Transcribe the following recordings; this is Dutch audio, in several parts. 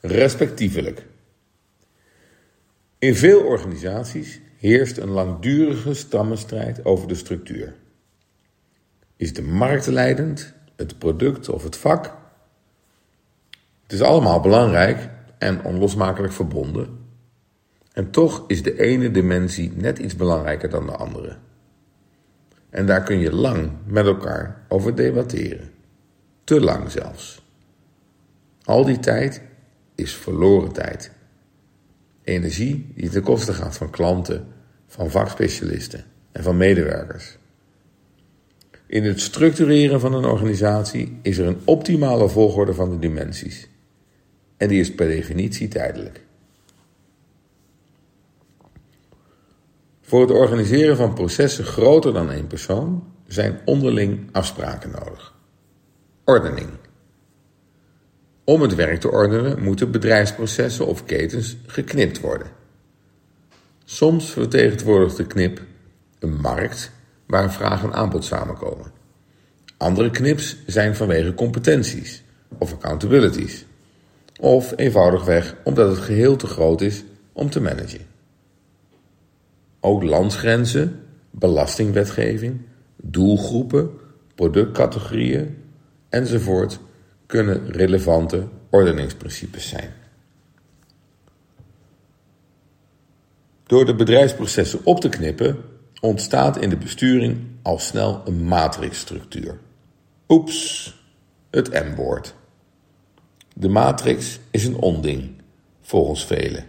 Respectievelijk. In veel organisaties heerst een langdurige stammenstrijd over de structuur. Is de markt leidend, het product of het vak? Het is allemaal belangrijk en onlosmakelijk verbonden. En toch is de ene dimensie net iets belangrijker dan de andere. En daar kun je lang met elkaar over debatteren. Te lang zelfs. Al die tijd is verloren tijd. Energie die ten koste gaat van klanten, van vakspecialisten en van medewerkers. In het structureren van een organisatie is er een optimale volgorde van de dimensies. En die is per definitie tijdelijk. Voor het organiseren van processen groter dan één persoon zijn onderling afspraken nodig. Ordening. Om het werk te ordenen moeten bedrijfsprocessen of ketens geknipt worden. Soms vertegenwoordigt de knip een markt waar vraag en aanbod samenkomen. Andere knips zijn vanwege competenties of accountabilities. Of eenvoudigweg omdat het geheel te groot is om te managen. Ook landsgrenzen, belastingwetgeving, doelgroepen, productcategorieën enzovoort kunnen relevante ordeningsprincipes zijn. Door de bedrijfsprocessen op te knippen ontstaat in de besturing al snel een matrixstructuur. Oeps, het M-woord. De matrix is een onding, volgens velen.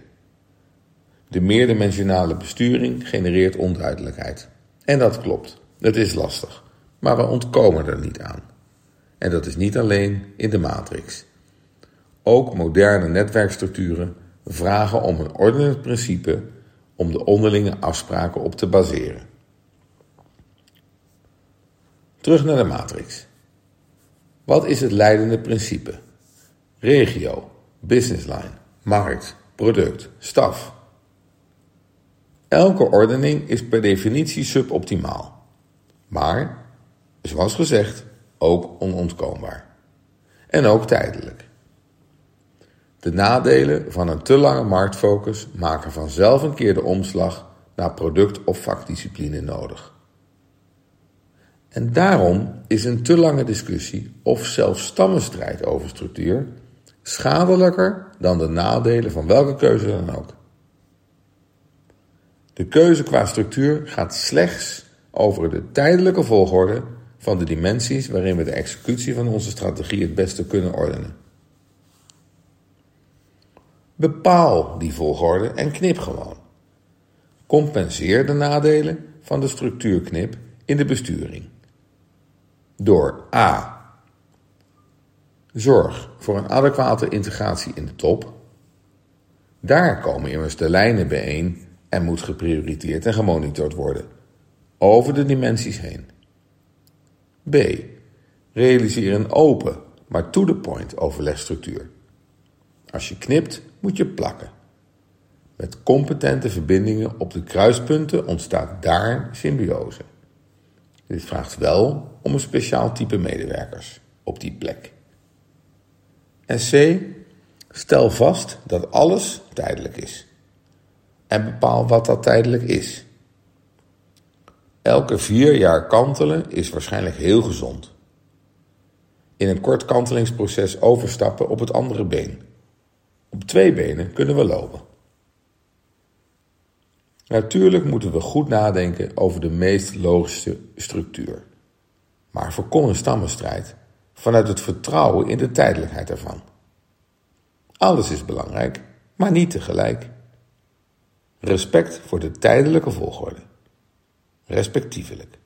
De meerdimensionale besturing genereert onduidelijkheid. En dat klopt, het is lastig, maar we ontkomen er niet aan. En dat is niet alleen in de matrix. Ook moderne netwerkstructuren vragen om een ordenend principe om de onderlinge afspraken op te baseren. Terug naar de matrix. Wat is het leidende principe? Regio, businessline, markt, product, staf. Elke ordening is per definitie suboptimaal. Maar, zoals gezegd, ook onontkoombaar. En ook tijdelijk. De nadelen van een te lange marktfocus maken vanzelf een keer de omslag naar product- of vakdiscipline nodig. En daarom is een te lange discussie of zelfs stammenstrijd over structuur schadelijker dan de nadelen van welke keuze dan ook. De keuze qua structuur gaat slechts over de tijdelijke volgorde van de dimensies waarin we de executie van onze strategie het beste kunnen ordenen. Bepaal die volgorde en knip gewoon. Compenseer de nadelen van de structuurknip in de besturing. Door A. Zorg voor een adequate integratie in de top. Daar komen immers de lijnen bijeen en moet geprioriteerd en gemonitord worden, over de dimensies heen. B. Realiseer een open, maar to the point overlegstructuur. Als je knipt, moet je plakken. Met competente verbindingen op de kruispunten ontstaat daar symbiose. Dit vraagt wel om een speciaal type medewerkers op die plek. En C. Stel vast dat alles tijdelijk is. En bepaal wat dat tijdelijk is. Elke vier jaar kantelen is waarschijnlijk heel gezond. In een kort kantelingsproces overstappen op het andere been. Op twee benen kunnen we lopen. Natuurlijk moeten we goed nadenken over de meest logische structuur. Maar voorkom een stammenstrijd vanuit het vertrouwen in de tijdelijkheid ervan. Alles is belangrijk, maar niet tegelijk. Respect voor de tijdelijke volgorde. Respectievelijk.